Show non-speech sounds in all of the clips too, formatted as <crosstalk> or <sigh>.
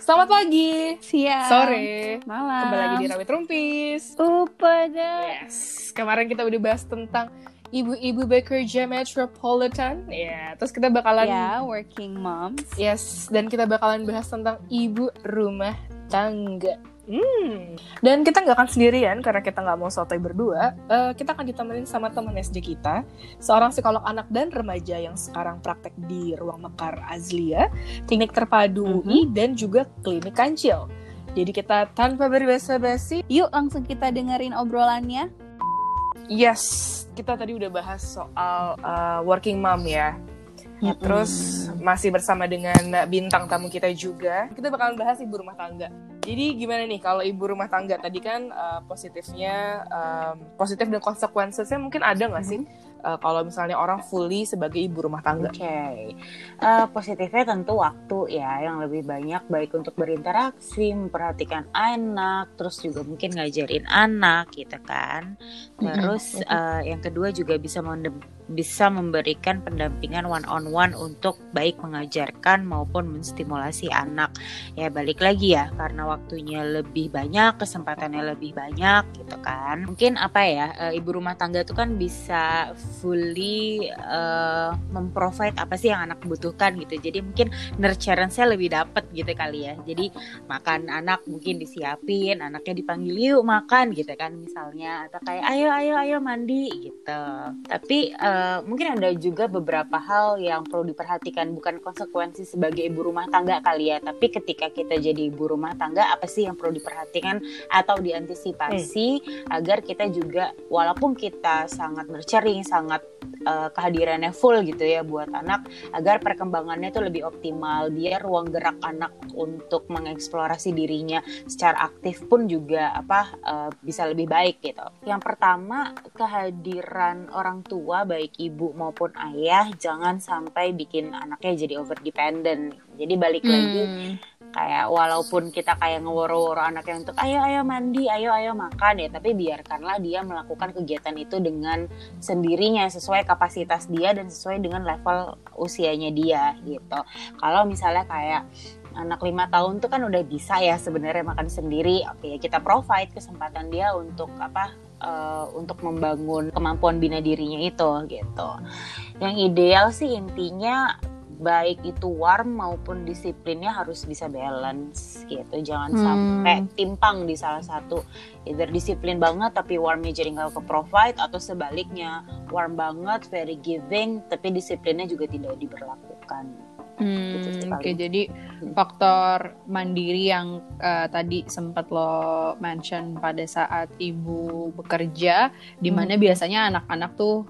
Selamat pagi, siang, sore, malam. kembali lagi di Rawit Rumpis. Upada. Yes, kemarin kita udah bahas tentang ibu-ibu bekerja metropolitan. Ya, terus kita bakalan Ya, working moms. Yes, dan kita bakalan bahas tentang ibu rumah tangga. Hmm. Dan kita nggak akan sendirian karena kita nggak mau sotoy berdua. Eh, kita akan ditemenin sama teman SD kita, seorang psikolog anak dan remaja yang sekarang praktek di Ruang Mekar Azlia, Klinik Terpadu UI, dan juga Klinik Kancil. Jadi kita tanpa berbasa-basi, Yuk langsung kita dengerin obrolannya. yes, kita tadi udah bahas soal eh, working mom ya. Ya, terus masih bersama dengan bintang tamu kita juga. Kita bakalan bahas ibu rumah tangga. Jadi gimana nih kalau ibu rumah tangga tadi kan uh, positifnya um, positif dan konsekuensinya mungkin ada nggak sih uh, kalau misalnya orang fully sebagai ibu rumah tangga? Oke, Eh, positifnya tentu waktu ya yang lebih banyak baik untuk berinteraksi, memperhatikan anak, terus juga mungkin ngajarin anak gitu kan. Terus eh, yang kedua juga bisa mendem- bisa memberikan pendampingan one on one untuk baik mengajarkan maupun menstimulasi anak. Ya balik lagi ya karena waktunya lebih banyak, kesempatannya lebih banyak gitu kan. Mungkin apa ya eh, ibu rumah tangga itu kan bisa fully eh, memprovide apa sih yang anak butuhkan gitu. Jadi mungkin nurturance-nya lebih dapet gitu kali ya. Jadi makan anak mungkin disiapin, anaknya dipanggil yuk makan gitu kan misalnya atau kayak ayo ayo ayo mandi gitu. Tapi eh, mungkin ada juga beberapa hal yang perlu diperhatikan bukan konsekuensi sebagai ibu rumah tangga kali ya, tapi ketika kita jadi ibu rumah tangga apa sih yang perlu diperhatikan atau diantisipasi agar kita juga walaupun kita sangat nurturing, sangat eh, kehadirannya full gitu ya buat anak agar perkembangannya itu lebih optimal biar ruang gerak anak untuk mengeksplorasi dirinya secara aktif pun juga apa eh, bisa lebih baik gitu. Yang pertama kehadiran orang tua baik ibu maupun ayah jangan sampai bikin anaknya jadi over dependent. Jadi balik lagi Hmm. Kayak walaupun kita kayak ngeworo-woro anaknya untuk ayo ayo mandi, ayo ayo makan ya, tapi biarkanlah dia melakukan kegiatan itu dengan sendirinya sesuai kapasitas dia dan sesuai dengan level usianya dia gitu. Kalau misalnya kayak anak lima tahun tuh kan udah bisa ya sebenarnya makan sendiri, oke ya kita provide kesempatan dia untuk apa eh, untuk membangun kemampuan bina dirinya itu gitu. Yang ideal sih intinya baik itu warm maupun disiplinnya harus bisa balance gitu. Jangan Hmm. sampai timpang di salah satu. Either disiplin banget tapi warmnya jadi nggak ke provide atau sebaliknya warm banget very giving tapi disiplinnya juga tidak diberlakukan. Hmm, Gitu Oke, paling. jadi faktor mandiri yang eh, tadi sempat lo mention pada saat ibu bekerja, di mana biasanya anak-anak tuh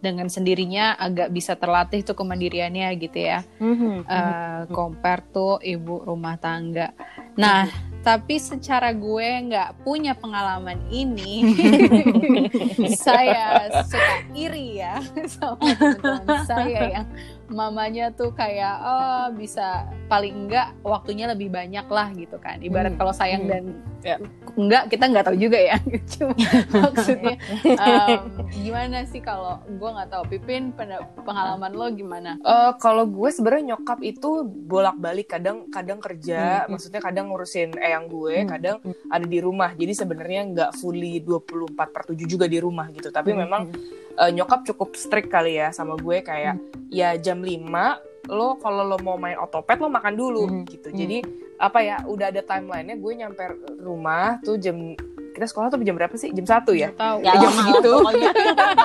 dengan sendirinya agak bisa terlatih tuh kemandiriannya gitu ya. eh compare tuh ibu rumah tangga. Nah, tapi secara gue nggak punya pengalaman ini, <laughs> saya suka iri ya <laughs> sama teman-teman saya yang mamanya tuh kayak oh bisa paling enggak waktunya lebih banyak lah gitu kan. Ibarat Hmm. kalau sayang Hmm. dan ya, enggak kita nggak tahu juga ya. <laughs> Cuma maksudnya <laughs> em, gimana sih kalau gue nggak tahu Pipin pen- pengalaman lo gimana? Eh, kalau gue sebenarnya nyokap itu bolak-balik kadang kadang kerja, Hmm. maksudnya kadang ngurusin eyang gue, Hmm. kadang ada di rumah. Jadi sebenarnya nggak fully 24 per 7 juga di rumah gitu. Tapi Hmm. memang eh, nyokap cukup strict kali ya sama gue kayak ya jam 5 lo kalau lo mau main otopet lo makan dulu Hmm. gitu. Hmm. Jadi apa ya udah ada timelinenya gue nyampe rumah tuh jam kita sekolah tuh jam berapa sih? Jam 1 ya? Tahu. ya jam segitu.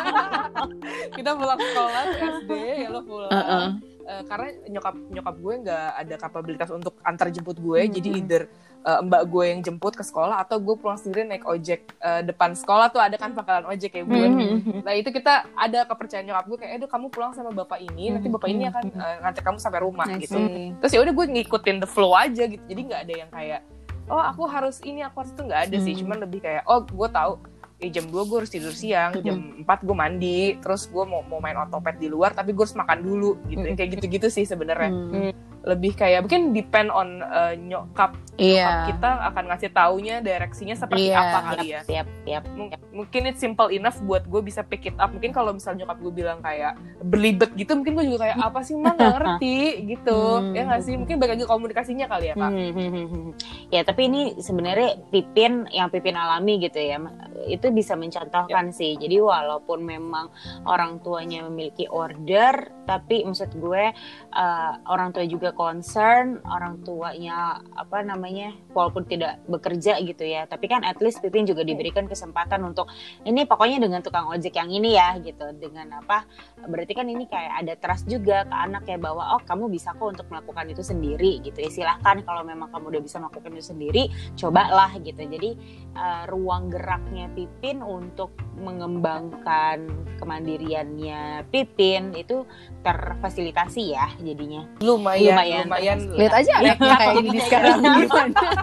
<laughs> kita pulang sekolah SD ya lo pulang. Uh-uh. Eh, karena nyokap nyokap gue nggak ada kapabilitas untuk antar jemput gue. Hmm. jadi either eh, mbak gue yang jemput ke sekolah atau gue pulang sendiri naik ojek eh, depan sekolah tuh ada kan pangkalan ojek kayak gue. Hmm. nah itu kita ada kepercayaan nyokap gue kayak eh kamu pulang sama bapak ini nanti bapak ini akan eh, nganter kamu sampai rumah I gitu. terus ya udah gue ngikutin the flow aja gitu. Jadi nggak ada yang kayak oh aku harus ini aku harus itu nggak ada sih. Hmm. cuman lebih kayak oh gue tahu eh, jam 2 gue harus tidur siang, jam 4 gue mandi, terus gue mau mau main otopet di luar tapi gue harus makan dulu gitu. Kayak gitu-gitu sih sebenarnya. Hmm. Lebih kayak mungkin depend on uh, nyokap Iya. kita akan ngasih taunya direksinya seperti Iya. apa kali ya Siap, siap. M- mungkin it's simple enough buat gue bisa pick it up mungkin kalau misalnya nyokap gue bilang kayak berlibet gitu mungkin gue juga kayak apa sih mah nggak ngerti <laughs> gitu Hmm. ya nggak sih mungkin balik lagi komunikasinya kali ya kak Hmm, hmm, hmm, hmm. Ya tapi ini sebenarnya Pipin yang Pipin alami gitu ya itu bisa mencontohkan sih. Jadi walaupun memang orang tuanya memiliki order, tapi maksud gue uh, orang tua juga concern, orang tuanya apa namanya walaupun tidak bekerja gitu ya. Tapi kan at least Pipin juga diberikan kesempatan untuk ini pokoknya dengan tukang ojek yang ini ya gitu. Dengan apa? Berarti kan ini kayak ada trust juga ke anak ya bahwa oh kamu bisa kok untuk melakukan itu sendiri gitu ya. Silahkan kalau memang kamu udah bisa melakukan itu sendiri, cobalah gitu. Jadi uh, ruang geraknya Pipin untuk mengembangkan kemandiriannya Pipin itu terfasilitasi ya jadinya. lumayan Lumayan. Lumayan, Lihat aja anaknya kayak gini sekarang. Gimana. <laughs>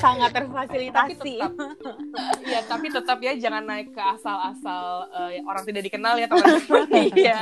Sangat tapi terfasilitasi. tetap ya tapi tetap ya jangan naik ke asal-asal eh, orang tidak dikenal ya teman-teman. <laughs> Iya.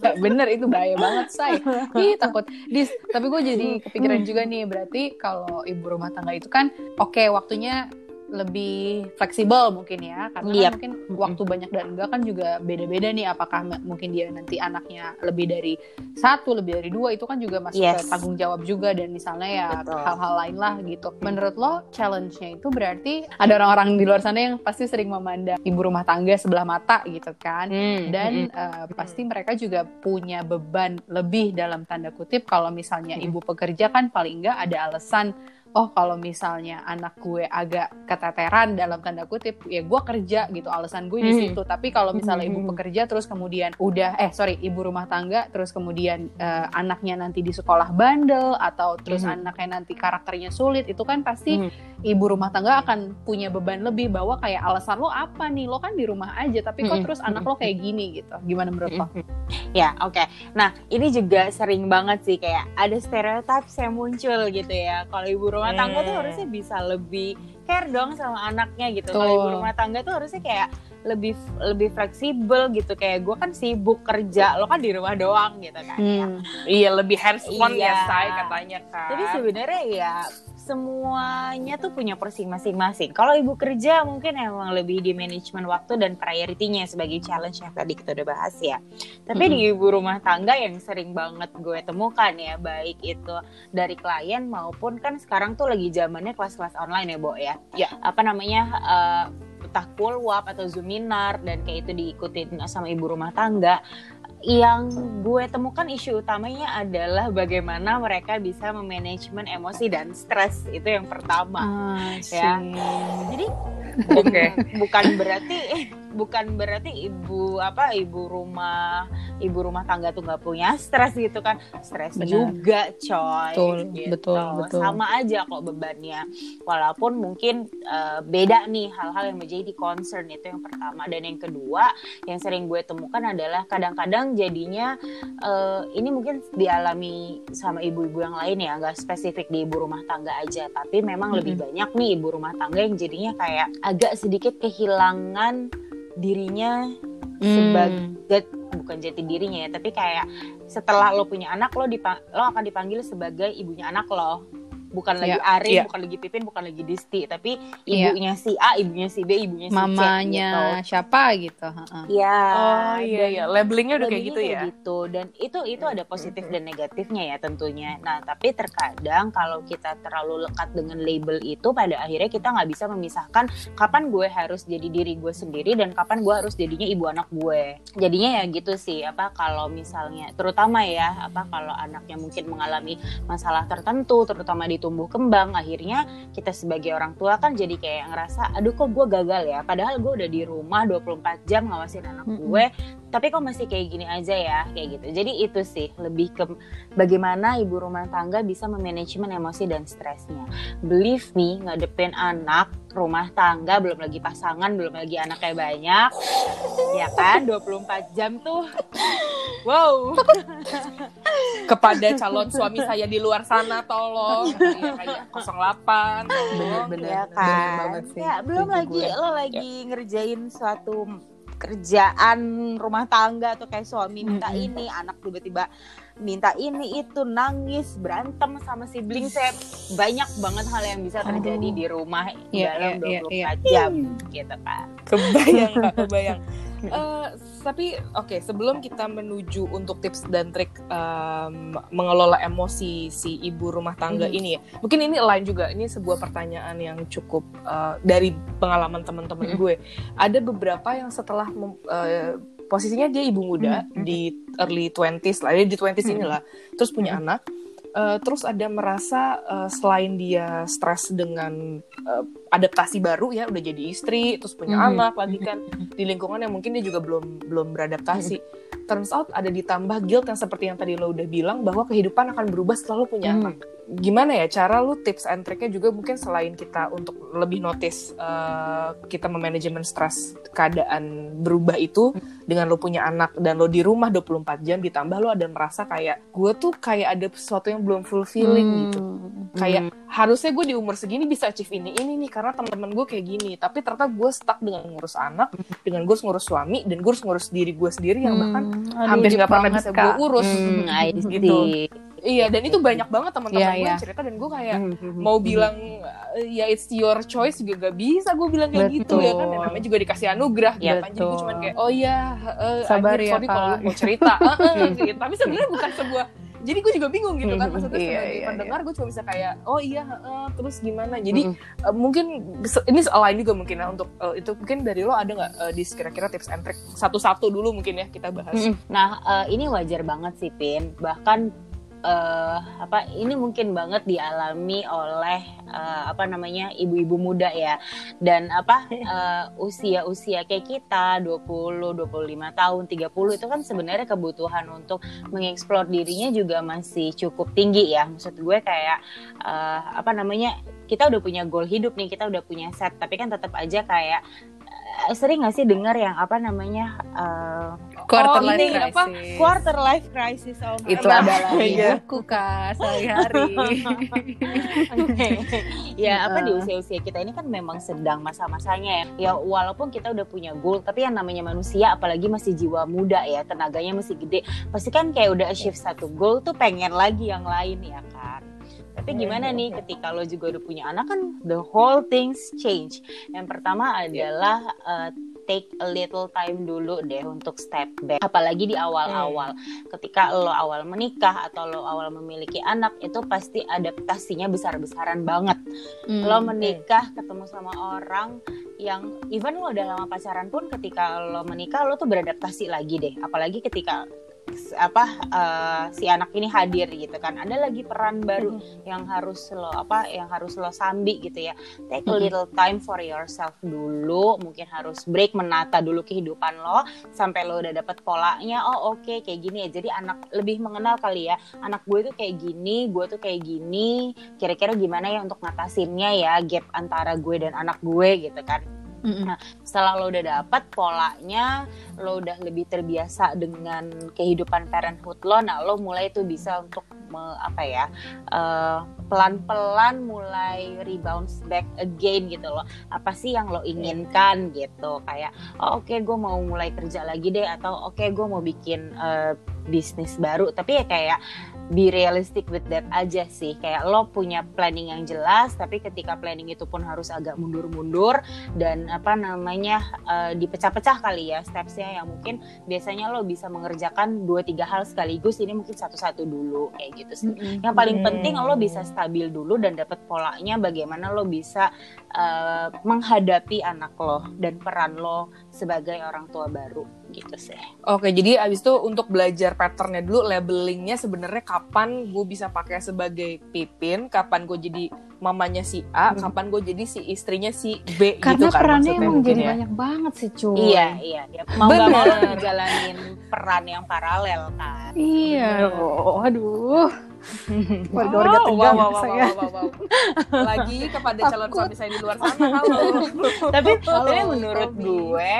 Nggak, bener itu bahaya banget say. Ih takut. Dis tapi gue jadi kepikiran juga nih berarti kalau ibu rumah tangga itu kan oke waktunya lebih fleksibel mungkin ya karena kan Yap. mungkin waktu banyak dan enggak kan juga beda-beda nih apakah mungkin dia nanti anaknya lebih dari satu lebih dari dua itu kan juga masuk ke Yes. tanggung jawab juga dan misalnya ya hal-hal lain lah gitu menurut lo challenge-nya itu berarti ada orang-orang di luar sana yang pasti sering memandang ibu rumah tangga sebelah mata gitu kan Hmm, dan hmm, eh, pasti mereka juga punya beban lebih dalam tanda kutip kalau misalnya Mm. ibu pekerja kan paling enggak ada alasan oh kalau misalnya anak gue agak keteteran dalam tanda kutip ya gue kerja gitu alasan gue di Mm. situ tapi kalau misalnya ibu Mm. pekerja terus kemudian udah eh sorry ibu rumah tangga terus kemudian eh, anaknya nanti di sekolah bandel atau terus Mm. anaknya nanti karakternya sulit itu kan pasti Mm. ibu rumah tangga akan punya beban lebih bahwa kayak alasan lo apa nih lo kan di rumah aja tapi kok Mm-mm. terus anak lo kayak gini gitu gimana menurut lo? Ya, oke. Nah, ini juga sering banget sih kayak ada stereotip yang muncul gitu ya. Kalau ibu rumah tangga tuh harusnya bisa lebih care dong sama anaknya gitu. Kalau ibu rumah tangga tuh harusnya kayak lebih lebih fleksibel gitu kayak gue kan sibuk kerja, lo kan di rumah doang gitu kan. ya. Hmm. iya lebih hands on Iya. ya say katanya kan Tapi sebenarnya ya semuanya tuh punya porsi masing-masing. Kalau ibu kerja mungkin emang lebih di manajemen waktu dan prioritinya sebagai challenge yang tadi kita udah bahas ya. Tapi di ibu rumah tangga yang sering banget gue temukan ya, baik itu dari klien maupun kan sekarang tuh lagi zamannya kelas-kelas online ya, Bo ya. Ya. Apa namanya eh tahkul wap atau zuminar dan kayak itu diikutin sama ibu rumah tangga yang gue temukan isu utamanya adalah bagaimana mereka bisa memanajemen emosi dan stres itu yang pertama. Ah, Ya. sih. Jadi Oke. <laughs> bukan berarti bukan berarti ibu apa ibu rumah ibu rumah tangga tuh nggak punya stres gitu kan? Stres juga coy Betul, gitu. betul, betul. sama aja kok bebannya. Walaupun mungkin eh, beda nih hal-hal yang menjadi concern itu yang pertama. Dan yang kedua yang sering gue temukan adalah kadang-kadang jadinya eh, ini mungkin dialami sama ibu-ibu yang lain ya nggak spesifik di ibu rumah tangga aja. Tapi memang lebih banyak nih ibu rumah tangga yang jadinya kayak agak sedikit kehilangan dirinya Hmm. sebagai bukan jati dirinya ya tapi kayak setelah lo punya anak lo dipa- lo akan dipanggil sebagai ibunya anak lo bukan lagi Iya, Arin, iya. bukan lagi Pipin, bukan lagi Disti, tapi Iya. ibunya si A, ibunya si B, ibunya si C. mamanya gitu. siapa gitu heeh. Iya. oh iya iya labelingnya udah kayak Labelingnya gitu ya gitu. dan itu itu ada positif dan negatifnya ya tentunya nah tapi terkadang kalau kita terlalu lekat dengan label itu pada akhirnya kita nggak bisa memisahkan kapan gue harus jadi diri gue sendiri dan kapan gue harus jadinya ibu anak gue jadinya ya gitu sih apa kalau misalnya terutama ya apa kalau anaknya mungkin mengalami masalah tertentu terutama di tumbuh kembang akhirnya kita sebagai orang tua kan jadi kayak ngerasa aduh kok gue gagal ya? Padahal gue udah di rumah 24 jam ngawasin anak gue tapi kok masih kayak gini aja ya kayak gitu. Jadi itu sih lebih ke bagaimana ibu rumah tangga bisa memanajemen emosi dan stresnya. Believe me ngadepin anak rumah tangga belum lagi pasangan belum lagi anaknya banyak ya kan? 24 jam tuh. Wow. <laughs> Kepada calon suami saya di luar sana tolong. Iya, kayak 08 tolong. Bener, ya bener kan? banget sih. ya belum Setuju lagi gue. lo lagi ngerjain suatu kerjaan rumah tangga atau kayak suami minta Mm-mm. ini anak tiba-tiba minta ini itu nangis berantem sama sibling saya banyak banget hal yang bisa terjadi Aduh. di rumah Iya, dalam iya, 24 jam gitu kan kebayang kak kebayang <laughs> Eh, tapi oke sebelum kita menuju untuk tips dan trik em, mengelola emosi si ibu rumah tangga Mhm. ini ya mungkin ini lain juga ini sebuah pertanyaan yang cukup eh, dari pengalaman teman-teman Mhm. gue ada beberapa yang setelah mem- eh, posisinya dia ibu muda Mhm. di early 20s lah dia di 20s Mhm. inilah terus punya anak Eh, terus ada merasa eh, selain dia stres dengan eh, adaptasi baru ya udah jadi istri terus punya Mhm. anak lagi kan di lingkungan yang mungkin dia juga belum belum beradaptasi turns out ada ditambah guilt yang seperti yang tadi lo udah bilang bahwa kehidupan akan berubah setelah lo punya Mhm. anak gimana ya cara lu tips and triknya juga mungkin selain kita untuk lebih notice eh, kita memanajemen stres keadaan berubah itu dengan lo punya anak dan lo di rumah 24 jam ditambah lo ada merasa kayak gue tuh kayak ada sesuatu yang belum fulfilling Hmm. gitu kayak harusnya gue di umur segini bisa achieve ini ini nih karena teman-teman gue kayak gini tapi ternyata gue stuck dengan ngurus anak dengan gue ngurus suami dan gue ngurus diri gue sendiri yang bahkan Hmm. Aduh, hampir nggak pernah bisa gue urus Hmm, <laughs> gitu. Iya dan itu banyak banget teman-teman Iya, gue iya. yang cerita dan gue kayak Hmm. mau bilang ya it's your choice juga gak bisa gue bilang kayak gitu ya kan Dan Betul. namanya juga dikasih anugerah gitu kan jadi gue betul. cuman kayak oh iya eh, Sabar ya, sorry kalau mau cerita <laughs> Eh, eh, gitu. tapi sebenarnya bukan sebuah jadi gue juga bingung gitu kan maksudnya Iya, sebagai iya, pendengar gue cuma bisa kayak oh iya eh, terus gimana jadi Mm. eh, mungkin ini lain juga mungkin ya untuk eh, itu mungkin dari lo ada nggak eh, di kira-kira tips and trick satu-satu dulu mungkin ya kita bahas. Nah, eh, ini wajar banget sih, Pin. Bahkan eh, apa ini mungkin banget dialami oleh eh, apa namanya ibu-ibu muda ya. Dan apa eh, usia-usia kayak kita 20, 25 tahun, 30 itu kan sebenarnya kebutuhan untuk mengeksplor dirinya juga masih cukup tinggi ya. Maksud gue kayak eh, apa namanya kita udah punya goal hidup nih, kita udah punya set, tapi kan tetap aja kayak sering gak sih dengar yang apa namanya eh, Quarter Oh, life ini crisis. apa? quarter life crisis oh itu adalah Iya. ibuku kak sehari-hari. <laughs> ya apa di Uh. usia-usia kita ini kan memang sedang masa-masanya ya. Ya walaupun kita udah punya goal, tapi yang namanya manusia apalagi masih jiwa muda ya, tenaganya masih gede, pasti kan kayak udah achieve satu goal tuh pengen lagi yang lain ya kan. Tapi gimana nih ketika lo juga udah punya anak kan the whole things change. Yang pertama adalah uh, take a little time dulu deh untuk step back. Apalagi di awal-awal. Ketika lo awal menikah atau lo awal memiliki anak itu pasti adaptasinya besar-besaran banget. Hmm. Lo menikah ketemu sama orang yang even lo udah lama pacaran pun ketika lo menikah lo tuh beradaptasi lagi deh. Apalagi ketika apa eh, si anak ini hadir gitu kan. Ada lagi peran baru yang harus lo apa yang harus lo sambi gitu ya. Take a Mhm. little time for yourself dulu. Mungkin harus break menata dulu kehidupan lo sampai lo udah dapet polanya. Oh oke kayak gini ya. Jadi anak lebih mengenal kali ya. Anak gue tuh kayak gini gue tuh kayak gini. Kira-kira gimana ya untuk ngatasinnya ya gap antara gue dan anak gue gitu kan Mm-mm. setelah lo udah dapat polanya lo udah lebih terbiasa dengan kehidupan parenthood lo nah lo mulai tuh bisa untuk me- apa ya eh, pelan-pelan mulai rebound back again gitu loh. Apa sih yang lo inginkan gitu? Kayak oh, oke gue mau mulai kerja lagi deh atau oke gue mau bikin eh, bisnis baru. Tapi ya kayak be realistic with that aja sih. Kayak lo punya planning yang jelas tapi ketika planning itu pun harus agak mundur-mundur dan apa namanya eh, dipecah-pecah kali ya stepsnya yang mungkin biasanya lo bisa mengerjakan dua tiga hal sekaligus ini mungkin satu-satu dulu kayak gitu sih. Yang paling Hmm. penting lo bisa stabil dulu dan dapat polanya bagaimana lo bisa eh, menghadapi anak lo dan peran lo sebagai orang tua baru gitu sih Oke, jadi abis itu untuk belajar patternnya dulu, labelingnya sebenarnya kapan gue bisa pakai sebagai pipin, kapan gue jadi mamanya si A, Hmm. kapan gue jadi si istrinya si B Karena gitu kan perannya emang jadi ya. banyak banget sih cuy. iya iya iya mau gak mau Bener. ngejalanin peran yang paralel kan Iya. Oh, aduh. Warga-warga Wow, tegang wow, wow, saya. wow, wow, wow. Lagi kepada calon suami saya di luar sana, halo. <laughs> tapi Halo, tapi menurut gue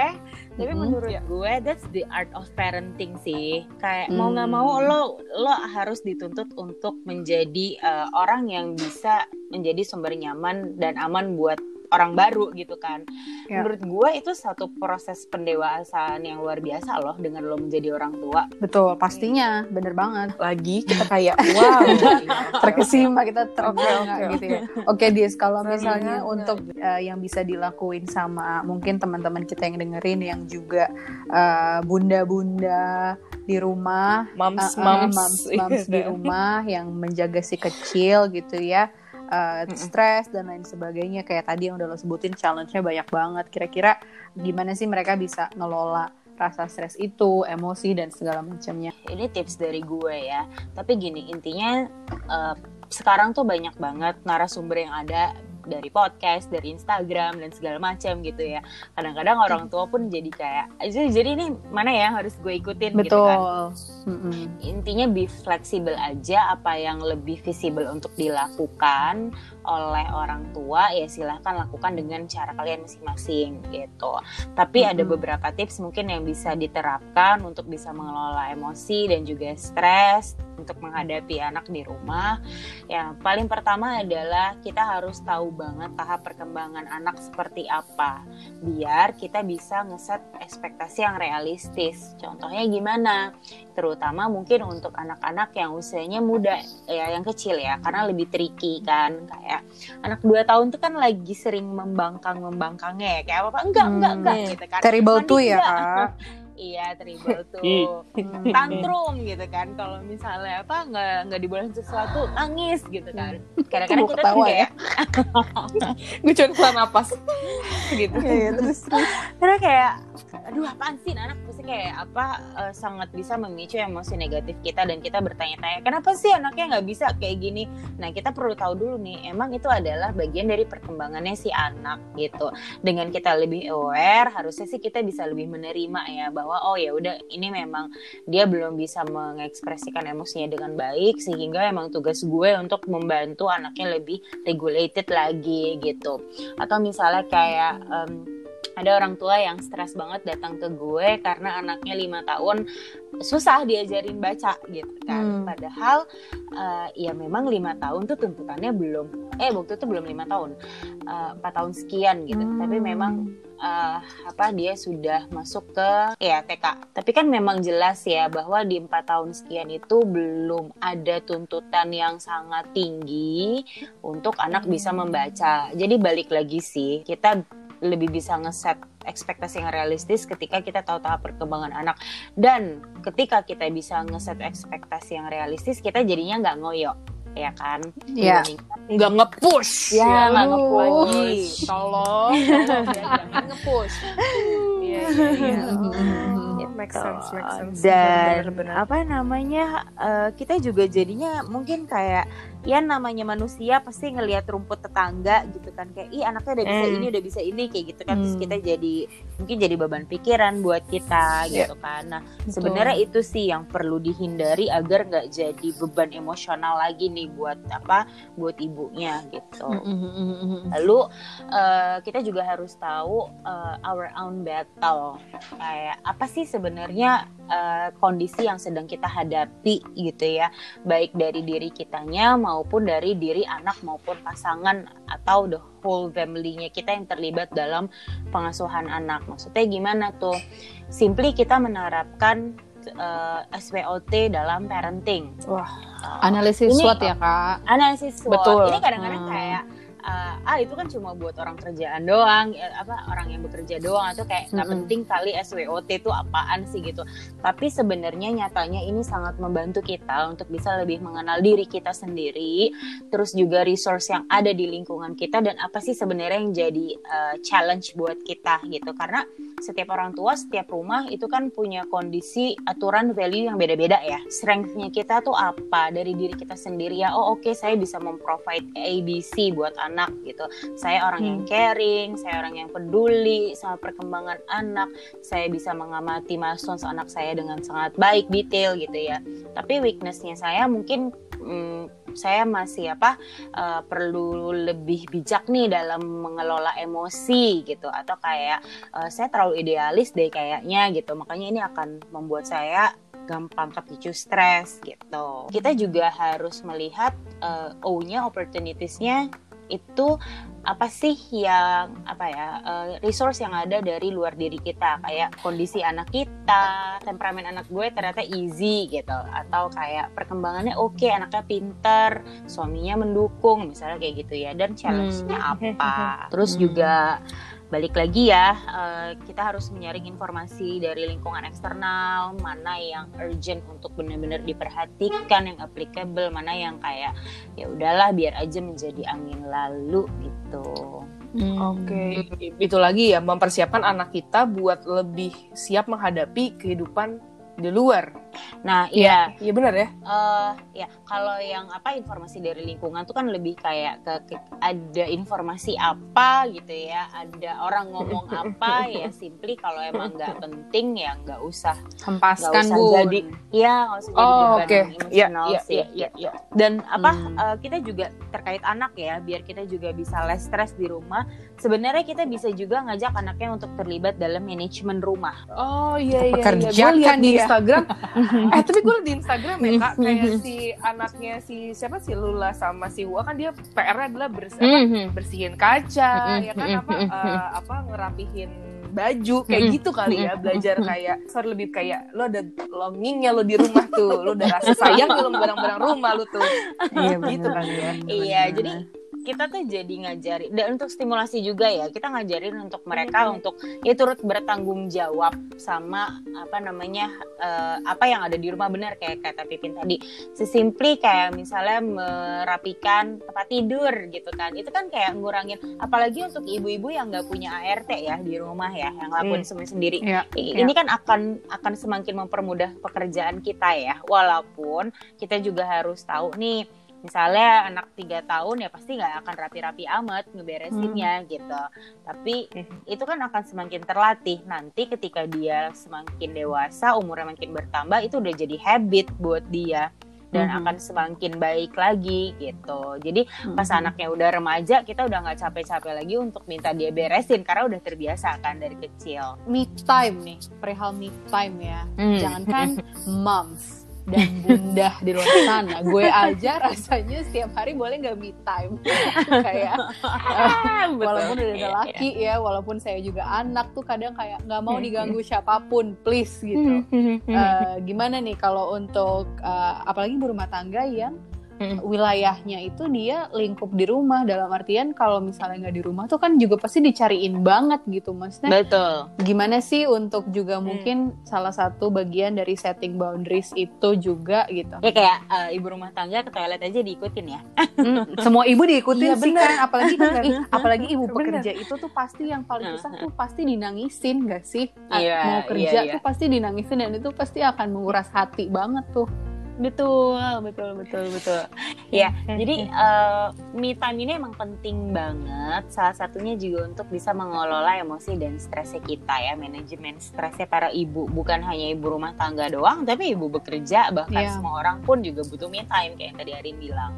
tapi Mm-mm. menurut Ya. gue that's the art of parenting sih kayak mau nggak Hmm. mau lo lo harus dituntut untuk menjadi eh, orang yang bisa menjadi sumber nyaman dan aman buat orang baru gitu kan. Ya. Menurut gue itu satu proses pendewasaan yang luar biasa loh dengan lo menjadi orang tua. Betul, pastinya, bener banget. Lagi <laughs> kita kayak wow. Terkesima kita terbang Oke, oke, gitu ya. Oke, Dis, kalau misalnya untuk eh, yang bisa dilakuin sama mungkin teman-teman kita yang dengerin yang juga eh, bunda-bunda di rumah, Moms, eh, eh, moms, moms, moms di <laughs> rumah yang menjaga si kecil gitu ya. Eh, stres dan lain sebagainya kayak tadi yang udah lo sebutin challenge-nya banyak banget kira-kira gimana sih mereka bisa ngelola rasa stres itu emosi dan segala macamnya Ini tips dari gue ya. Tapi gini, intinya eh, sekarang tuh banyak banget narasumber yang ada dari podcast, dari Instagram dan segala macam gitu ya. Kadang-kadang orang tua pun jadi kayak, "Jadi- ini mana ya harus gue ikutin gitu kan. Mm-mm. intinya be fleksibel aja apa yang lebih visible untuk dilakukan oleh orang tua ya silahkan lakukan dengan cara kalian masing-masing gitu tapi ada Mhm. beberapa tips mungkin yang bisa diterapkan untuk bisa mengelola emosi dan juga stres untuk menghadapi anak di rumah yang paling pertama adalah kita harus tahu banget tahap perkembangan anak seperti apa biar kita bisa ngeset ekspektasi yang realistis contohnya gimana terutama mungkin untuk anak-anak yang usianya muda ya yang kecil ya karena lebih tricky kan kayak anak 2 tahun tuh kan lagi sering membangkang membangkangnya ya kayak apa apa enggak enggak Hmm. enggak gitu kan terrible tuh ya enggak. kak <laughs> iya terrible tuh Hmm. tantrum gitu kan kalau misalnya apa nggak nggak dibolehin sesuatu nangis gitu kan kadang-kadang kita ketawa tuh ya? kayak <laughs> Gue cuma napas gitu. terus karena kayak aduh apaan sih? Anak pasti kayak apa eh, sangat bisa memicu emosi negatif kita dan kita bertanya-tanya kenapa sih anaknya nggak bisa kayak gini? Nah kita perlu tahu dulu nih emang itu adalah bagian dari perkembangannya si anak gitu. Dengan kita lebih aware harusnya sih kita bisa lebih menerima ya bahwa oh ya udah ini memang dia belum bisa mengekspresikan emosinya dengan baik sehingga emang tugas gue untuk membantu anaknya lebih regulated lagi gitu. Atau misalnya kayak em, ada orang tua yang stres banget datang ke gue karena anaknya lima tahun susah diajarin baca gitu kan. Hmm. padahal eh, ya memang lima tahun tuh tuntutannya belum eh waktu itu belum lima tahun eh, empat tahun sekian gitu. Hmm. tapi memang eh, apa dia sudah masuk ke ya TK tapi kan memang jelas ya bahwa di empat tahun sekian itu belum ada tuntutan yang sangat tinggi untuk anak bisa membaca. Jadi balik lagi sih kita lebih bisa ngeset ekspektasi yang realistis ketika kita tahu tahap perkembangan anak dan ketika kita bisa ngeset ekspektasi yang realistis kita jadinya nggak ngoyo ya kan Iya. Dibandingkan Nggak nge-push. Ya, nggak aduh. nge-push. Tolong, tolong ya, jangan nge-push. Iya, iya, iya. Make sense, make sense. dan Bener-bener. apa namanya eh, kita juga jadinya mungkin kayak ya namanya manusia pasti ngelihat rumput tetangga gitu kan kayak ih anaknya udah bisa Hmm. ini udah bisa ini kayak gitu kan terus Hmm. kita jadi mungkin jadi beban pikiran buat kita Iya. gitu kan nah sebenarnya itu sih yang perlu dihindari agar nggak jadi beban emosional lagi nih buat apa buat ibunya gitu Lalu eh, kita juga harus tahu eh, our own battle. Kayak apa sih sebenarnya eh, kondisi yang sedang kita hadapi gitu ya, baik dari diri kitanya maupun dari diri anak maupun pasangan atau the whole family-nya kita yang terlibat dalam pengasuhan anak. Maksudnya gimana tuh? Simply kita menerapkan eh, SWOT dalam parenting. Wah, analisis Ini- SWOT ya kak analisis SWOT Betul. ini kadang-kadang Hmm. kayak uh, ah itu kan cuma buat orang kerjaan doang eh, apa orang yang bekerja doang atau kayak nggak Mm-mm. penting kali SWOT itu apaan sih gitu. Tapi sebenarnya nyatanya ini sangat membantu kita untuk bisa lebih mengenal diri kita sendiri terus juga resource yang ada di lingkungan kita dan apa sih sebenarnya yang jadi uh, challenge buat kita gitu. Karena setiap orang tua setiap rumah itu kan punya kondisi aturan value yang beda-beda ya. Strength-nya kita tuh apa? Dari diri kita sendiri ya oh oke saya bisa memprovide ABC buat anak gitu. Saya orang yang caring saya orang yang peduli sama perkembangan anak. Saya bisa mengamati milestone anak saya dengan sangat baik detail gitu ya. Tapi weakness-nya saya mungkin mm, saya masih apa eh, perlu lebih bijak nih dalam mengelola emosi gitu. Atau kayak eh, saya terlalu idealis deh kayaknya gitu. Makanya ini akan membuat saya gampang kepicu stres gitu. Kita juga harus melihat eh, O-nya opportunities-nya itu apa sih yang apa ya uh, resource yang ada dari luar diri kita? Kayak kondisi anak kita temperamen anak gue ternyata easy gitu. Atau kayak perkembangannya oke okay, anaknya pinter suaminya mendukung misalnya kayak gitu ya. Dan challenge-nya hmm. apa? <laughs> Terus juga balik lagi ya uh, kita harus menyaring informasi dari lingkungan eksternal mana yang urgent untuk benar-benar diperhatikan yang applicable mana yang kayak ya udahlah biar aja menjadi angin lalu gitu Hmm. Oke, okay. itu lagi ya mempersiapkan anak kita buat lebih siap menghadapi kehidupan di luar. Nah, iya, iya benar ya. Uh, ya, kalau yang apa informasi dari lingkungan tuh kan lebih kayak ke, ke ada informasi apa gitu ya, ada orang ngomong <laughs> apa ya, simply kalau emang nggak <laughs> penting ya nggak usah hempaskan bu. Jadi, ya nggak usah jadi oh, okay. ya, ya, ya, ya, ya. Dan apa hmm. uh, kita juga terkait anak ya, biar kita juga bisa less stress di rumah. Sebenarnya kita bisa juga ngajak anaknya untuk terlibat dalam manajemen rumah. Oh iya iya. Pekerjakan iya. dia Instagram <laughs> eh tapi gue di Instagram ya kak kayak si anaknya si siapa sih Lula sama si Wa kan dia PR-nya adalah bers apa, mm-hmm. bersihin kaca ya kan apa uh, apa ngerapihin baju kayak gitu kali ya belajar kayak sorry lebih kayak lo ada longingnya lo di rumah tuh lo udah rasa sayang lo barang-barang rumah lo tuh. Iya gitu kan ya. iya jadi kita tuh jadi ngajarin dan untuk stimulasi juga ya kita ngajarin untuk mereka hmm. untuk ya turut bertanggung jawab sama apa namanya uh, apa yang ada di rumah benar kayak kata Pipin tadi sesimpli kayak misalnya merapikan tempat tidur gitu kan itu kan kayak ngurangin apalagi untuk ibu-ibu yang nggak punya ART ya di rumah ya yang lakuin hmm. sendiri ya, ini ya. kan akan akan semakin mempermudah pekerjaan kita ya walaupun kita juga harus tahu nih misalnya anak tiga tahun ya pasti nggak akan rapi-rapi amat ngeberesinnya hmm. gitu tapi hmm. itu kan akan semakin terlatih nanti ketika dia semakin dewasa umurnya makin bertambah itu udah jadi habit buat dia dan hmm. akan semakin baik lagi gitu jadi hmm. pas anaknya udah remaja kita udah nggak capek-capek lagi untuk minta dia beresin karena udah terbiasa kan dari kecil me time nih perihal me time ya hmm. jangankan <laughs> moms dan bunda di luar sana. Gue aja rasanya setiap hari boleh nggak me time. <laughs> kayak uh, walaupun udah ada iya, laki iya. ya, walaupun saya juga anak tuh kadang kayak nggak mau diganggu siapa pun, please gitu. Uh, gimana nih kalau untuk uh, apalagi berumah tangga yang wilayahnya itu dia lingkup di rumah. Dalam artian kalau misalnya nggak di rumah tuh kan juga pasti dicariin banget gitu maksudnya betul. gimana sih untuk juga hmm. mungkin salah satu bagian dari setting boundaries itu juga gitu. Ya kayak uh, ibu rumah tangga ke toilet aja diikutin ya. Hmm, semua ibu diikutin iya, sih bener. kan apalagi <laughs> kan apalagi ibu pekerja bener. itu tuh pasti yang paling susah tuh pasti dinangisin gak sih? Yeah, mau kerja yeah, yeah. tuh pasti dinangisin dan itu pasti akan menguras hati banget tuh Betul, betul, betul, betul. Ya, jadi uh, me time ini emang penting banget. Salah satunya juga untuk bisa mengelola emosi dan stresnya kita ya, manajemen stresnya para ibu. Bukan hanya ibu rumah tangga doang, tapi ibu bekerja, bahkan yeah. semua orang pun juga butuh me time kayak yang tadi Arin bilang.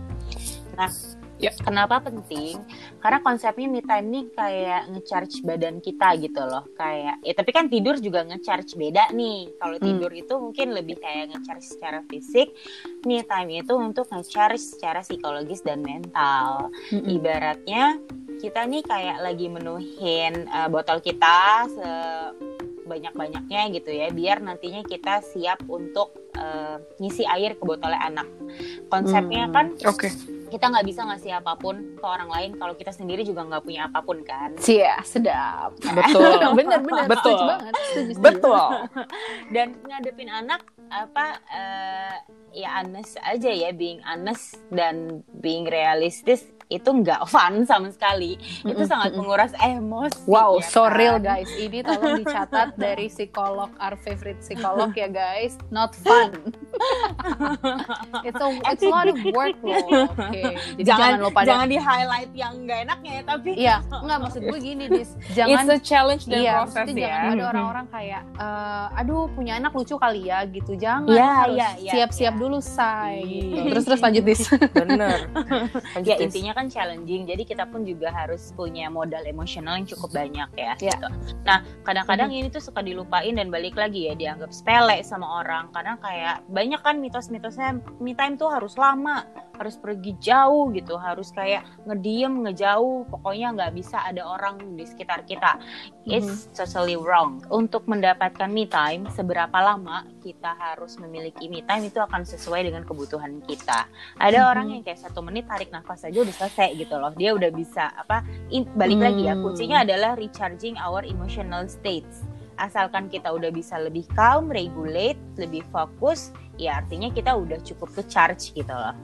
Nah, Ya. Kenapa penting? Karena konsepnya me time ini kayak ngecharge badan kita gitu loh. Kayak ya tapi kan tidur juga ngecharge beda nih. Kalau hmm. tidur itu mungkin lebih kayak ngecharge secara fisik. Me time itu untuk ngecharge secara psikologis dan mental. Hmm. Ibaratnya kita nih kayak lagi menuhin uh, botol kita sebanyak-banyaknya gitu ya biar nantinya kita siap untuk uh, ngisi air ke botolnya anak. Konsepnya hmm. kan Oke. Okay kita nggak bisa ngasih apa pun ke orang lain kalau kita sendiri juga nggak punya apa pun kan? Cia sedap. <laughs> Betul. Bener bener betul. banget betul. <laughs> Dan ngadepin anak apa uh, ya honest aja ya being honest dan being realistis itu nggak <laughs> fun sama sekali. Itu sangat menguras emosi. Wow, ya so kan? real guys. Ini tolong dicatat <laughs> dari psikolog, our favorite psikolog ya guys. Not fun. it's a it's a lot of work loh. <laughs> Okay. Jadi jangan, jangan lupa jangan di highlight yang nggak enaknya ya tapi. Iya, nggak maksud gue gini, dis. Jangan it's a challenge dan iya, proses ya. Jangan ada orang-orang kayak, uh, aduh punya anak lucu kali ya gitu. Jangan. Iya, iya, iya. Siap-siap ya. dulu say. Gitu. Terus terus lanjut dis. Bener. ya intinya kan challenging jadi kita pun juga harus punya modal emosional yang cukup banyak ya yeah. gitu. nah kadang-kadang mm -hmm. ini tuh suka dilupain dan balik lagi ya dianggap sepele sama orang karena kayak banyak kan mitos mitos-mitosnya me time tuh harus lama, harus pergi jauh gitu, harus kayak ngediem, ngejauh, pokoknya nggak bisa ada orang di sekitar kita. It's totally wrong. Untuk mendapatkan me time, seberapa lama kita harus memiliki me time itu akan sesuai dengan kebutuhan kita. Ada Mhm. orang yang kayak satu menit tarik nafas aja udah selesai gitu loh. Dia udah bisa apa? in- balik lagi ya, Hmm. kuncinya adalah recharging our emotional states. Asalkan kita udah bisa lebih calm, regulate, lebih fokus, ya artinya kita udah cukup ke charge gitu loh.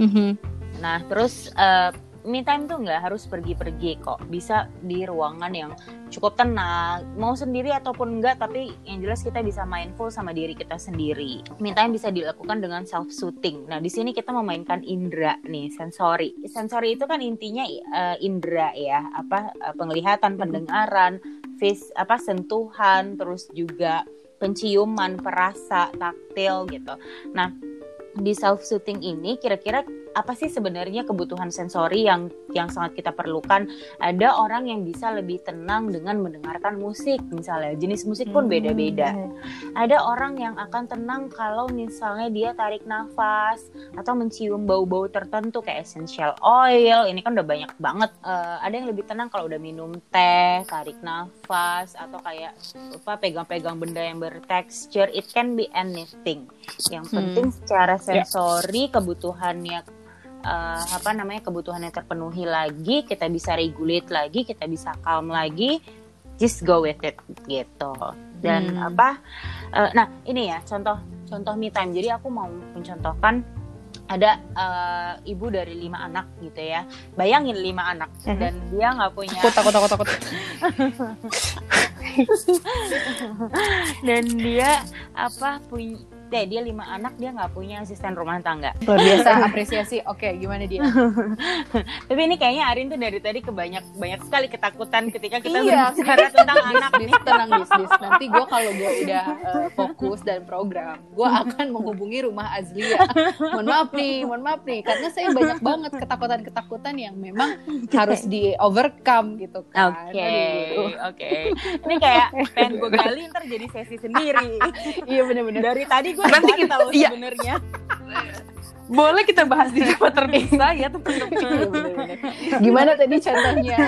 Mhm. Nah, terus eh, me time tuh nggak harus pergi-pergi kok. Bisa di ruangan yang cukup tenang, mau sendiri ataupun enggak, tapi yang jelas kita bisa mindful sama diri kita sendiri. Me time bisa dilakukan dengan self soothing. Nah, di sini kita memainkan indera nih, sensori. Sensori itu kan intinya eh, indera ya, apa eh, penglihatan, pendengaran, face apa sentuhan, terus juga penciuman, perasa, taktil gitu. Nah, di self soothing ini kira-kira apa sih sebenarnya kebutuhan sensori yang yang sangat kita perlukan? Ada orang yang bisa lebih tenang dengan mendengarkan musik misalnya. Jenis musik pun beda-beda. Ada orang yang akan tenang kalau misalnya dia tarik nafas atau mencium bau-bau tertentu kayak essential oil. Ini kan udah banyak banget. Eh, ada yang lebih tenang kalau udah minum teh, tarik nafas atau kayak apa pegang-pegang benda yang bertekstur. It can be anything. Yang Hmm. penting secara sensori kebutuhannya eh, apa namanya kebutuhannya terpenuhi lagi, kita bisa regulate lagi, kita bisa calm lagi. Just go with it gitu. Dan Hmm. apa? eh, nah ini ya contoh contoh me time. Jadi aku mau mencontohkan ada eh, ibu dari lima anak gitu ya. Bayangin lima anak Mhm. dan dia nggak punya Takut, takut, takut, takut. <laughs> dan dia apa punya deh dia lima anak dia nggak punya asisten rumah tangga. Luar biasa <laughs> apresiasi. Oke, gimana dia? <laughs> Tapi ini kayaknya Arin tuh dari tadi kebanyak banyak sekali ketakutan ketika kita Iya. berbicara tentang anak bis, nih. tenang bis, bis. Nanti gue kalau gue udah eh, fokus dan program, gue akan menghubungi rumah Azlia. <laughs> Mohon maaf nih, mohon maaf nih, karena saya banyak banget ketakutan-ketakutan yang memang harus di overcome gitu kan. Oke, Aduh. oke. Ini kayak pengen gue gali ntar jadi sesi sendiri. Iya bener-bener. Dari tadi Nanti kita- tahu iya. sebenarnya. Boleh kita bahas di tempat terpisah ya teman-teman. Iya, bener-bener. Gimana tadi contohnya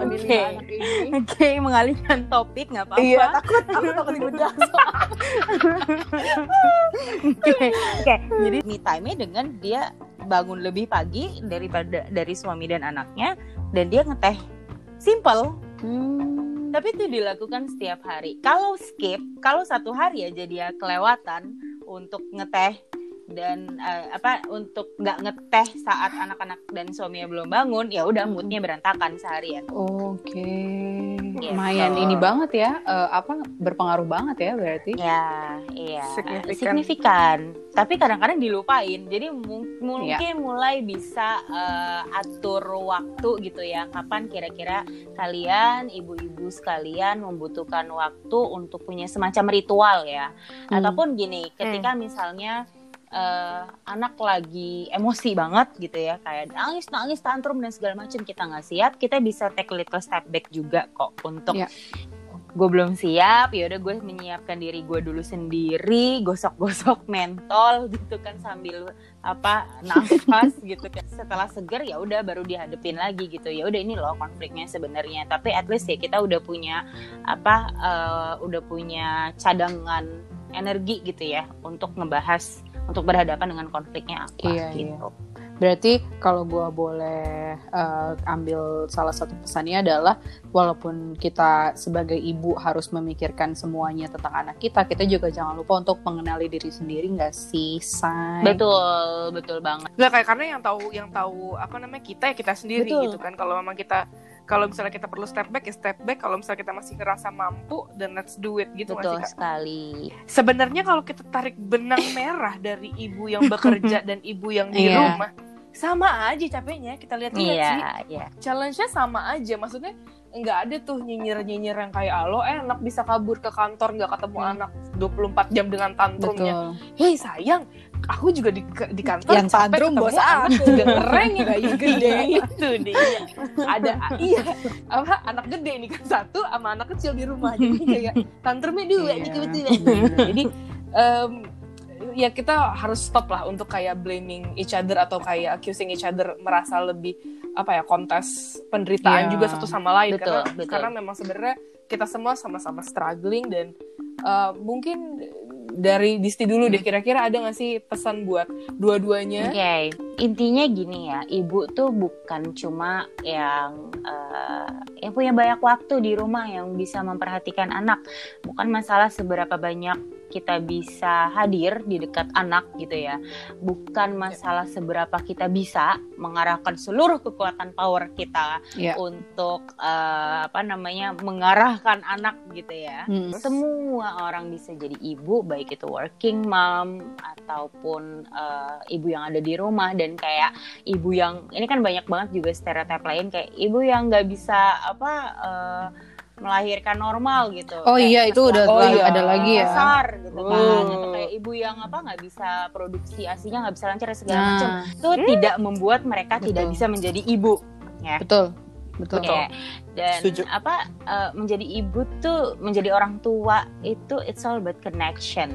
mami Oke. anak ini? Oke, mengalihkan topik nggak apa-apa. Iya. Takut, aku takut dibedah. Oke, oke. Jadi me time-nya dengan dia bangun lebih pagi daripada dari suami dan anaknya dan dia ngeteh simple Hmm. Tapi itu dilakukan setiap hari. Kalau skip kalau satu hari aja dia kelewatan untuk ngeteh dan eh, apa untuk nggak ngeteh saat anak-anak dan suaminya belum bangun ya udah Hmm. moodnya berantakan seharian Oke, Gitu. lumayan ini banget ya, eh, apa berpengaruh banget ya berarti? Ya, iya. Signifikan. Signifikan. Tapi kadang-kadang dilupain. Jadi mu- mungkin Iya. mulai bisa eh, atur waktu gitu ya. Kapan kira-kira kalian, ibu-ibu sekalian membutuhkan waktu untuk punya semacam ritual ya. Hmm. Ataupun gini, ketika misalnya eh, anak lagi emosi banget gitu ya, kayak nangis, nangis, tantrum dan segala macam kita nggak siap, kita bisa take a little step back juga kok untuk Iya. gue belum siap, ya udah gue menyiapkan diri gue dulu sendiri, gosok-gosok mentol gitu kan sambil apa nafas <laughs> gitu kan. Setelah seger ya udah baru dihadepin lagi gitu. Ya udah ini loh konfliknya sebenarnya. Tapi at least ya kita udah punya apa eh, udah punya cadangan energi gitu ya untuk ngebahas untuk berhadapan dengan konfliknya apa Iya, gitu. Berarti kalau gua boleh eh, ambil salah satu pesannya adalah walaupun kita sebagai ibu harus memikirkan semuanya tentang anak kita, kita juga jangan lupa untuk mengenali diri sendiri nggak sih, say? Betul, betul banget. Nggak kayak karena yang tahu yang tahu apa namanya kita ya kita sendiri Betul. gitu kan. Kalau memang kita kalau misalnya kita perlu step back ya step back. Kalau misalnya kita masih ngerasa mampu dan let's do it gitu Betul sih Kak? sekali. Sebenarnya kalau kita tarik benang <laughs> merah dari ibu yang bekerja <laughs> dan ibu yang di Iya. rumah sama aja capeknya kita lihat-lihat Iya, sih iya. challenge-nya sama aja maksudnya nggak ada tuh nyinyir-nyinyir yang kayak alo enak bisa kabur ke kantor nggak ketemu Hmm. anak 24 jam dengan tantrumnya hei sayang aku juga di, di kantor Yang tantrum ketemu bos anak aku. juga keren ya bayi <laughs> gede itu dia. ada iya apa anak gede nih kan satu sama anak kecil di rumah jadi kayak tantrumnya dua Iya. gitu betul jadi em, ya kita harus stop lah untuk kayak blaming each other atau kayak accusing each other merasa lebih apa ya kontes penderitaan Iya. juga satu sama lain Betul, karena betul. karena memang sebenarnya kita semua sama-sama struggling dan uh, mungkin dari Disti dulu deh kira-kira ada nggak sih pesan buat dua-duanya? Oke, intinya gini ya, ibu tuh bukan cuma yang eh, yang punya banyak waktu di rumah yang bisa memperhatikan anak, bukan masalah seberapa banyak kita bisa hadir di dekat anak gitu ya, bukan masalah seberapa kita bisa mengarahkan seluruh kekuatan power kita Ya. untuk eh, apa namanya mengarahkan anak gitu ya. Hmm. Semua orang bisa jadi ibu, baik itu working mom ataupun eh, ibu yang ada di rumah dan kayak ibu yang ini kan banyak banget juga stereotip lain kayak ibu yang nggak bisa apa eh, melahirkan normal gitu. Oh Kayak iya itu udah Oh iya. ada lagi ya. besar gitu kan Oh. atau kayak ibu yang apa nggak bisa produksi asinya nggak bisa lancar segala Nah, macam itu tidak membuat mereka tidak Betul. bisa menjadi ibu ya betul. Betul. Betul. Oke. Dan Setuju. apa eh, menjadi ibu tuh menjadi orang tua itu it's all about connection.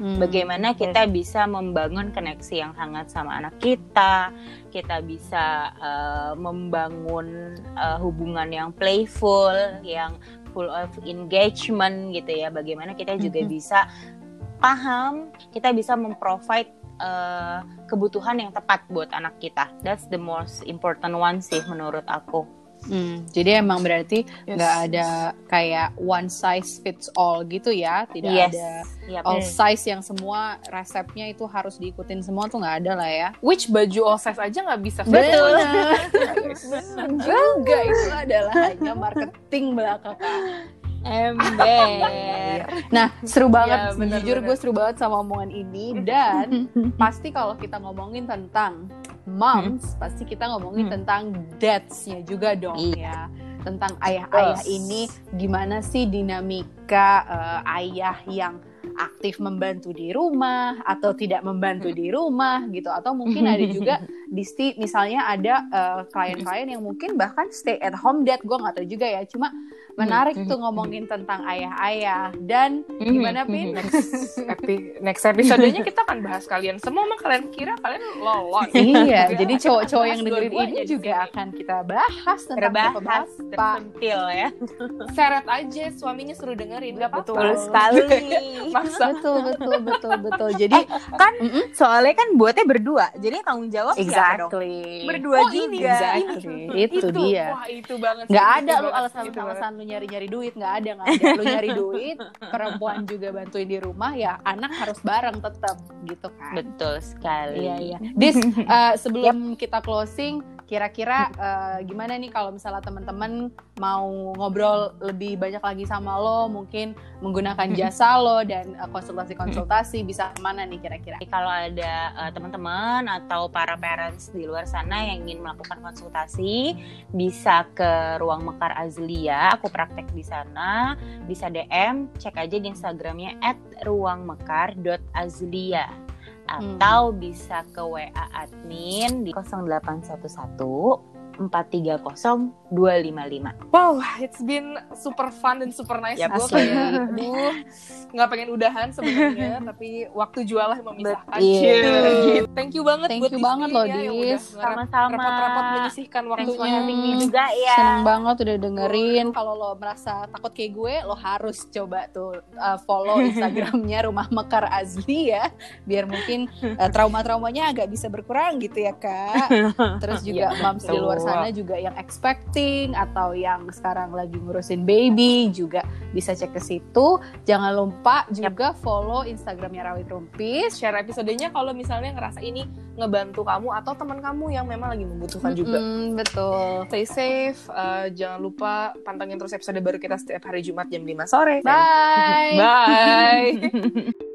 Hmm. Bagaimana kita bisa membangun koneksi yang hangat sama anak kita, kita bisa eh, membangun eh, hubungan yang playful, yang full of engagement gitu ya. Bagaimana kita juga Mhm. bisa paham, kita bisa memprovide eh, kebutuhan yang tepat buat anak kita. That's the most important one sih menurut aku. Hmm, jadi emang berarti Yes. nggak ada kayak one size fits all gitu ya, tidak yes. ada Yap. all size yang semua resepnya itu harus diikutin semua tuh nggak ada lah ya. which baju all size aja nggak bisa fit Betul. semuanya. <laughs> juga itu adalah hanya marketing belakang. Ember. Nah seru banget, Iya, bener, jujur gue seru banget sama omongan ini. Dan <laughs> pasti kalau kita ngomongin tentang moms, pasti kita ngomongin Hmm. tentang dads-nya juga dong Iya. ya. Tentang ayah-ayah ini gimana sih dinamika eh, ayah yang aktif membantu di rumah atau tidak membantu di rumah gitu. Atau mungkin ada juga <laughs> Disti misalnya ada eh, klien-klien yang mungkin bahkan stay at home dad. Gue nggak tahu juga ya. Cuma menarik Hmm. tuh ngomongin tentang ayah-ayah dan gimana Pin? next epi next episodenya kita akan bahas kalian semua emang kalian kira kalian lolos <laughs> iya, jadi cowok-cowok bahas yang dengerin ini juga akan kita bahas tentang Terbahas, bapak-bapak. tersentil ya. <laughs> seret aja suaminya suruh dengerin nggak apa-apa Betul sekali. <laughs> maksa Betul, betul, betul, betul. Jadi kan Mm-mm. soalnya kan buatnya berdua, jadi tanggung jawab siapa dong? exactly. Berdua Oh, juga. Exactly. Itu, dia. wah itu banget Nggak ada itu lu itu alasan-alasan lu nyari-nyari duit, nggak ada, nggak ada. Lu nyari duit, perempuan juga bantuin di rumah, ya anak harus bareng tetap gitu kan. Betul sekali. Iya iya. Dis, eh, sebelum kita closing, kira-kira eh, gimana nih kalau misalnya teman-teman mau ngobrol lebih banyak lagi sama lo, mungkin menggunakan jasa <laughs> lo dan eh, konsultasi-konsultasi bisa ke mana nih kira-kira? Kalau ada eh, teman-teman atau para parents di luar sana yang ingin melakukan konsultasi, bisa ke Ruang Mekar Azlia. Aku praktek di sana. Bisa DM, cek aja di Instagramnya @ruangmekar.azlia atau bisa ke WA admin di 0811 430 255. wow it's been super fun dan super nice Yap, gue asli. kayak aduh nggak pengen udahan sebenarnya <laughs> tapi waktu jualah yang memisahkan Betul. Cie. thank you banget Thank buat you banget loh, ya, Dis. Sama-sama. repot-repot menyisihkan waktunya me juga ya. Seneng banget udah dengerin. Kalau lo merasa takut kayak gue, lo harus coba tuh uh, follow <laughs> Instagramnya Rumah Mekar Azli ya, biar mungkin uh, trauma-traumanya agak bisa berkurang gitu ya kak. <laughs> Terus juga Iya, moms di luar. Sana juga yang expecting atau yang sekarang lagi ngurusin baby juga bisa cek ke situ. Jangan lupa juga follow Instagramnya Rawit Rumpis. share episodenya kalau misalnya ngerasa ini ngebantu kamu atau teman kamu yang memang lagi membutuhkan juga Mm-mm, betul. stay safe eh, jangan lupa pantengin terus episode baru kita setiap hari Jumat jam 5 sore Bye. bye <laughs>